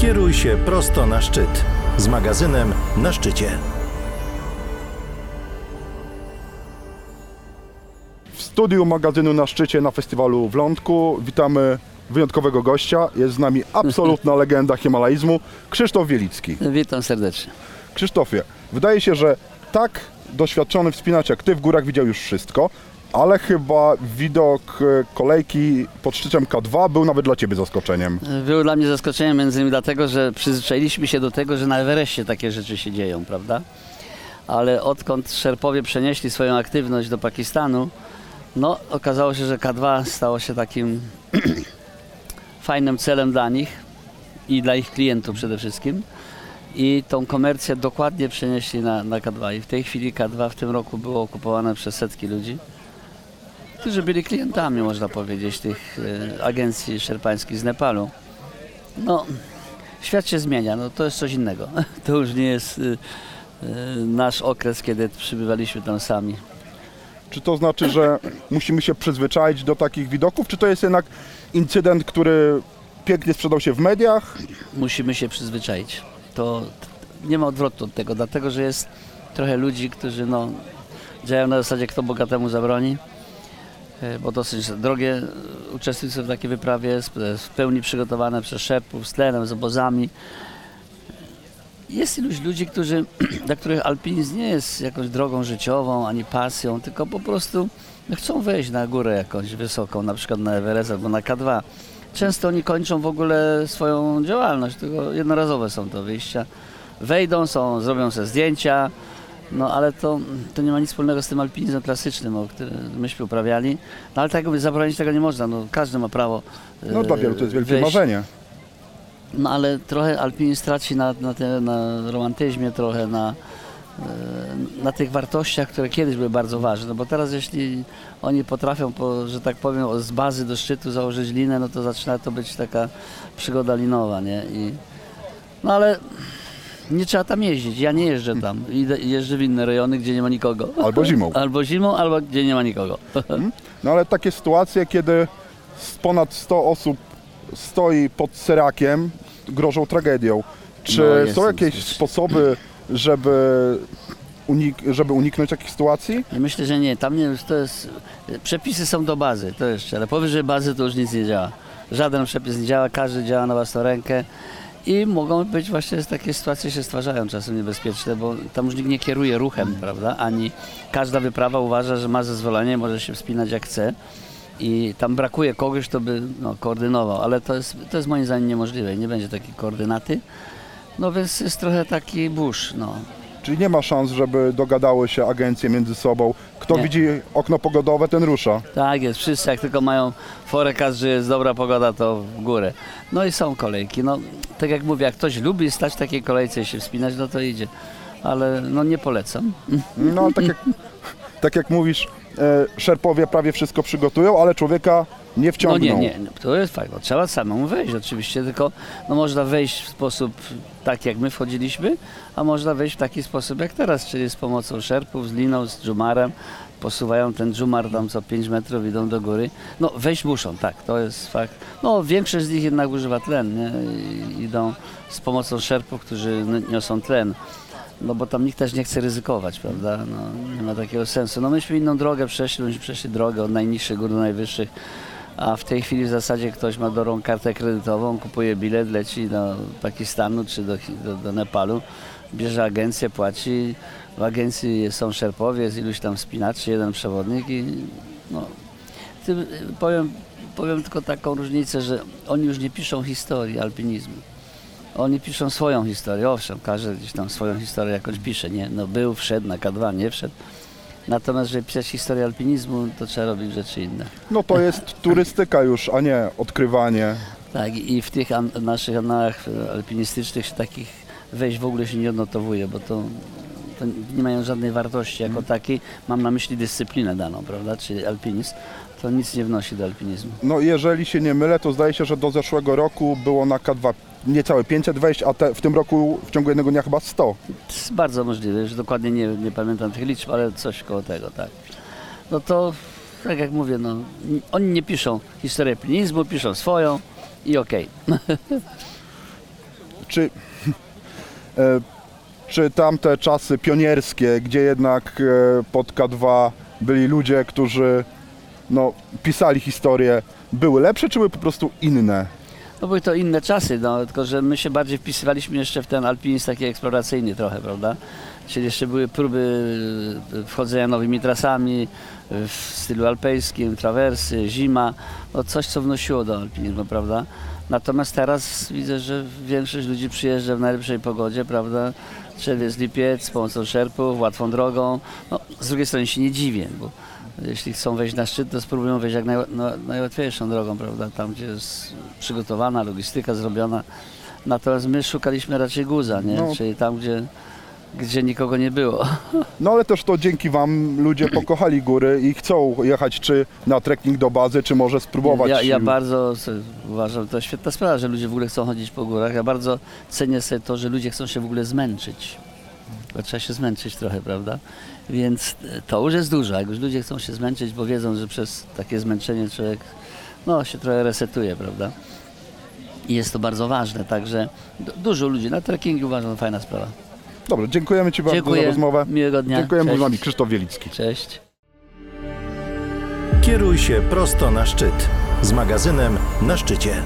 Kieruj się prosto na szczyt z magazynem Na Szczycie. W studiu magazynu na szczycie na festiwalu w Lądku witamy wyjątkowego gościa. Jest z nami absolutna legenda himalaizmu, Krzysztof Wielicki. Witam serdecznie. Krzysztofie, wydaje się, że tak doświadczony wspinacz jak Ty w górach widział już wszystko, ale chyba widok e, kolejki pod szczytem K2 był nawet dla Ciebie zaskoczeniem. Było dla mnie zaskoczeniem między innymi dlatego, że przyzwyczailiśmy się do tego, że na Everestie takie rzeczy się dzieją, prawda? Ale odkąd Szerpowie przenieśli swoją aktywność do Pakistanu, no okazało się, że K2 stało się takim fajnym celem dla nich i dla ich klientów przede wszystkim. I tą komercję dokładnie przenieśli na, na K2. I w tej chwili K2 w tym roku było okupowane przez setki ludzi, którzy byli klientami, można powiedzieć, tych e, agencji szerpańskich z Nepalu. No, świat się zmienia, no to jest coś innego. To już nie jest y, y, nasz okres, kiedy przybywaliśmy tam sami. Czy to znaczy, że musimy się przyzwyczaić do takich widoków, czy to jest jednak incydent, który pięknie sprzedał się w mediach? musimy się przyzwyczaić. To nie ma odwrotu od tego, dlatego że jest trochę ludzi, którzy no, działają na zasadzie kto bogatemu zabroni, e, bo dosyć drogie e, uczestnictwo w takiej wyprawie e, w pełni przygotowane przez szerpów, z tlenem, z obozami. Jest iluś ludzi, którzy, dla których alpinizm nie jest jakąś drogą życiową, ani pasją, tylko po prostu chcą wejść na górę jakąś wysoką, na przykład na Everest albo na K2 często oni kończą w ogóle swoją działalność, tylko jednorazowe są to wyjścia. Wejdą, są, zrobią sobie zdjęcia, no ale to, to nie ma nic wspólnego z tym alpinizmem klasycznym, o którym myśmy uprawiali. No ale tak jakby zabronić tego nie można, no każdy ma prawo No dla wielu to jest wielkie wyjść. marzenie. No ale trochę alpinizm traci na, na, te, na romantyzmie, trochę na, e, na tych wartościach, które kiedyś były bardzo ważne, bo teraz jeśli oni potrafią, po, że tak powiem, z bazy do szczytu założyć linę, no to zaczyna to być taka przygoda linowa, nie? I, no ale nie trzeba tam jeździć, ja nie jeżdżę tam, Idę, jeżdżę w inne rejony, gdzie nie ma nikogo. Albo zimą. Albo zimą, albo gdzie nie ma nikogo. No ale takie sytuacje, kiedy ponad 100 osób stoi pod serakiem, grożą tragedią. Czy No, jest są jakieś sposoby, żeby, unik- żeby uniknąć takich sytuacji? Myślę, że nie. Tam nie, to jest. Przepisy są do bazy, to jeszcze, ale powyżej bazy to już nic nie działa. Żaden przepis nie działa, każdy działa na własną rękę. I mogą być właśnie takie sytuacje się stwarzają czasem niebezpieczne, bo tam już nikt nie kieruje ruchem, prawda? Ani każda wyprawa uważa, że ma zezwolenie, może się wspinać jak chce. I tam brakuje kogoś, kto by no, koordynował, ale to jest, to jest moim zdaniem niemożliwe. Nie będzie takiej koordynaty. No więc jest trochę taki burz, no. Czyli nie ma szans, żeby dogadały się agencje między sobą. Kto Nie. widzi okno pogodowe, ten rusza. Tak jest, wszyscy jak tylko mają forecast, że jest dobra pogoda, to w górę. No i są kolejki. No, tak jak mówię, jak ktoś lubi stać w takiej kolejce i się wspinać, no to idzie. Ale no nie polecam. No ale tak jak, tak jak mówisz, e, szerpowie prawie wszystko przygotują, ale człowieka nie No wciągną. nie, nie, no, to jest fakt. No, trzeba samemu wejść oczywiście, tylko no, można wejść w sposób tak jak my wchodziliśmy, a można wejść w taki sposób jak teraz, czyli z pomocą szerpów, z liną, z dżumarem. Posuwają ten dżumar tam co 5 metrów, idą do góry. No wejść muszą, tak, to jest fakt. No większość z nich jednak używa tlen, nie? Idą z pomocą szerpów, którzy niosą tlen. No bo tam nikt też nie chce ryzykować, prawda? No, nie ma takiego sensu. No myśmy inną drogę przeszli, myśmy przeszli drogę od najniższych gór do najwyższych. A w tej chwili w zasadzie ktoś ma do rąk kartę kredytową, kupuje bilet, leci do Pakistanu czy do, do, do Nepalu, bierze agencję, płaci. W agencji są szerpowie, jest iluś tam wspinaczy, jeden przewodnik i no, tym, powiem, powiem tylko taką różnicę, że oni już nie piszą historii alpinizmu. Oni piszą swoją historię, owszem, każdy gdzieś tam swoją historię jakoś pisze, nie? No był, wszedł na K2, nie wszedł. Natomiast, żeby pisać historię alpinizmu, to trzeba robić rzeczy inne. No to jest turystyka już, a nie odkrywanie. Tak, i w tych an- naszych analach e, alpinistycznych się takich wejść w ogóle się nie odnotowuje, bo to, to nie mają żadnej wartości jako takiej. Mam na myśli dyscyplinę daną, prawda, czyli alpinizm. To nic nie wnosi do alpinizmu. No jeżeli się nie mylę, to zdaje się, że do zeszłego roku było na K2 niecałe 500 wejść, a te, w tym roku w ciągu jednego dnia chyba 100. To jest bardzo możliwe, już dokładnie nie, nie pamiętam tych liczb, ale coś koło tego, tak. No to, tak jak mówię, no, oni nie piszą historii alpinizmu, piszą swoją i okej. czy, e, czy tamte czasy pionierskie, gdzie jednak e, pod K2 byli ludzie, którzy no, pisali historię, były lepsze, czy były po prostu inne? No były to inne czasy, no, tylko że my się bardziej wpisywaliśmy jeszcze w ten alpinizm taki eksploracyjny trochę, prawda? Czyli jeszcze były próby e, wchodzenia nowymi trasami e, w stylu alpejskim, trawersy, zima, no coś co wnosiło do alpinizmu, prawda? Natomiast teraz widzę, że większość ludzi przyjeżdża w najlepszej pogodzie, prawda? Czerwiec, lipiec, pomocą szerpów, łatwą drogą. No, z drugiej strony się nie dziwię, bo jeśli chcą wejść na szczyt, to spróbują wejść jak naj, no, najłatwiejszą drogą, prawda? Tam, gdzie jest przygotowana, logistyka zrobiona. Natomiast my szukaliśmy raczej guza, nie? No. Czyli tam, gdzie, gdzie nikogo nie było. No ale też to dzięki Wam ludzie pokochali góry i chcą jechać czy na trekking do bazy, czy może spróbować. Ja, ja bardzo uważam, to świetna sprawa, że ludzie w ogóle chcą chodzić po górach. Ja bardzo cenię sobie to, że ludzie chcą się w ogóle zmęczyć. Bo trzeba się zmęczyć trochę, prawda? Więc e, to już jest dużo. Jak już ludzie chcą się zmęczyć, bo wiedzą, że przez takie zmęczenie człowiek no, się trochę resetuje, prawda? I jest to bardzo ważne, także du- dużo ludzi na trekkingi uważam, fajna sprawa. Dobrze, dziękujemy Ci bardzo Dziękuję, za rozmowę. miłego dnia. Dziękujemy, z nami Krzysztof Wielicki. Cześć. Kieruj się prosto na szczyt z magazynem na szczycie.